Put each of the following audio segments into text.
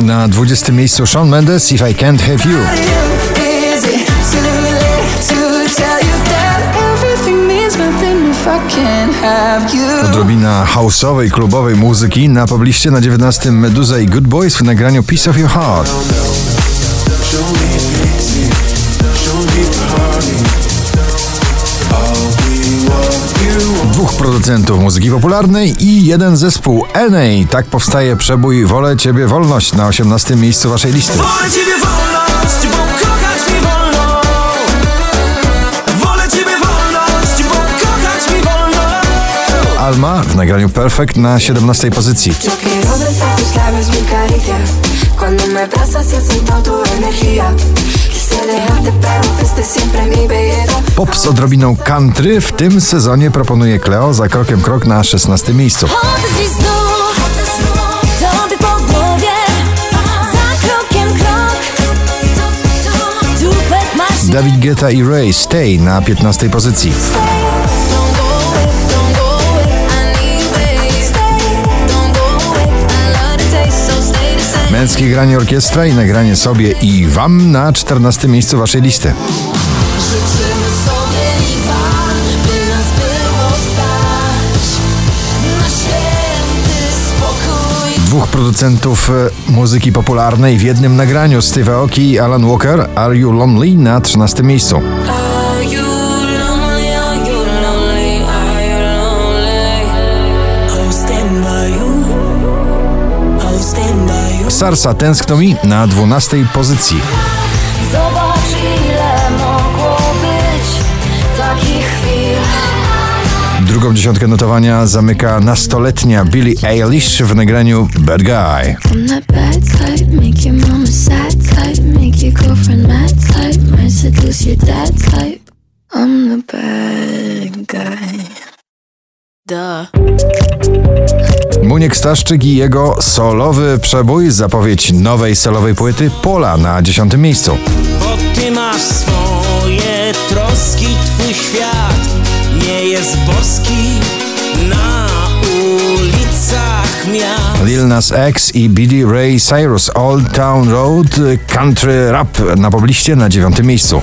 Na 20 miejscu Shawn Mendes if I can't have you? Odrobina houseowej, klubowej muzyki na pobliście na 19 Meduza i Good Boys w nagraniu Piece of Your Heart. Producentów muzyki popularnej i jeden zespół NA. Tak powstaje przebój Wolę Ciebie Wolność na 18 miejscu waszej listy. Wolę Ciebie wolność, bo kochać mi wolno Wolę Ciebie wolność, bo kochać mi wolno Alma w nagraniu Perfect na 17 pozycji. Cuando me abrazas y siento tu energía. Quise dejarte, pero fuiste siempre mi belleza. Pop z odrobiną country w tym sezonie proponuje Cleo za krokiem krok na 16 miejscu. David Guetta i Ray Stay na 15 pozycji. Męskie granie orkiestra i nagranie sobie i wam na 14 miejscu waszej listy. Producentów e, muzyki popularnej w jednym nagraniu. Steve Aoki i Alan Walker Are You Lonely? Na 13 miejscu. Sarsa Tęskno mi na 12 pozycji. Drugą dziesiątkę notowania zamyka nastoletnia Billie Eilish w nagraniu Bad Guy. Muniek Staszczyk i jego solowy przebój, zapowiedź nowej solowej płyty Pola na 10 miejscu. Bo Ty masz swoje troski Twój świat nie jest boski Na ulicach miast Lil Nas X i BD Ray Cyrus Old Town Road Country Rap na pobliście na 9 miejscu.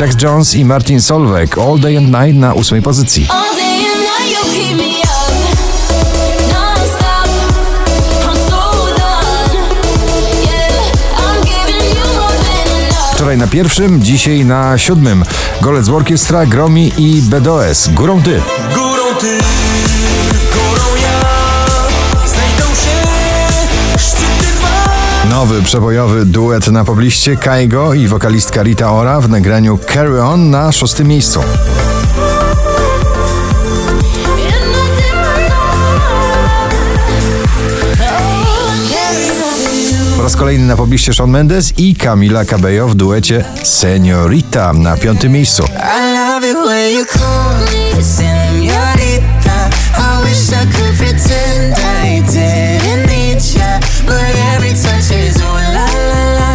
Jax Jones i Martin Solveig All Day and Night na 8 pozycji. Wczoraj na pierwszym, dzisiaj na siódmym. Golec Orkiestra, Gromi i BDOS. Górą ty. Górą ty, górą ja Nowy przebojowy duet na pobliście Kaigo i wokalistka Rita Ora w nagraniu Carry On na szóstym miejscu. Raz kolejny na pobliście Shawn Mendes i Camila Cabello w duecie Seniorita na piątym miejscu.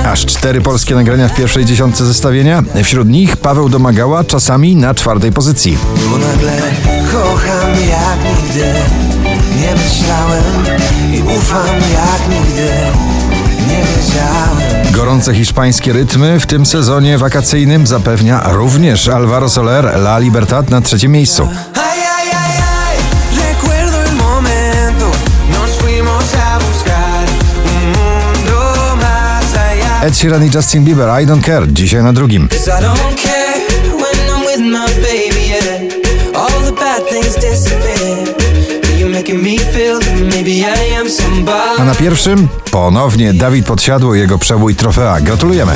Aż cztery polskie nagrania w pierwszej dziesiątce zestawienia. Wśród nich Paweł Domagała czasami na czwartej pozycji. Bo nagle kocham jak nigdy Nie myślałem i ufam jak Gorące hiszpańskie rytmy w tym sezonie wakacyjnym zapewnia również Alvaro Soler La Libertad na trzecim miejscu. Ed Sheeran i Justin Bieber I Don't Care dzisiaj na drugim. Cause I A na pierwszym ponownie Dawid Podsiadło i jego przebój trofea. Gratulujemy.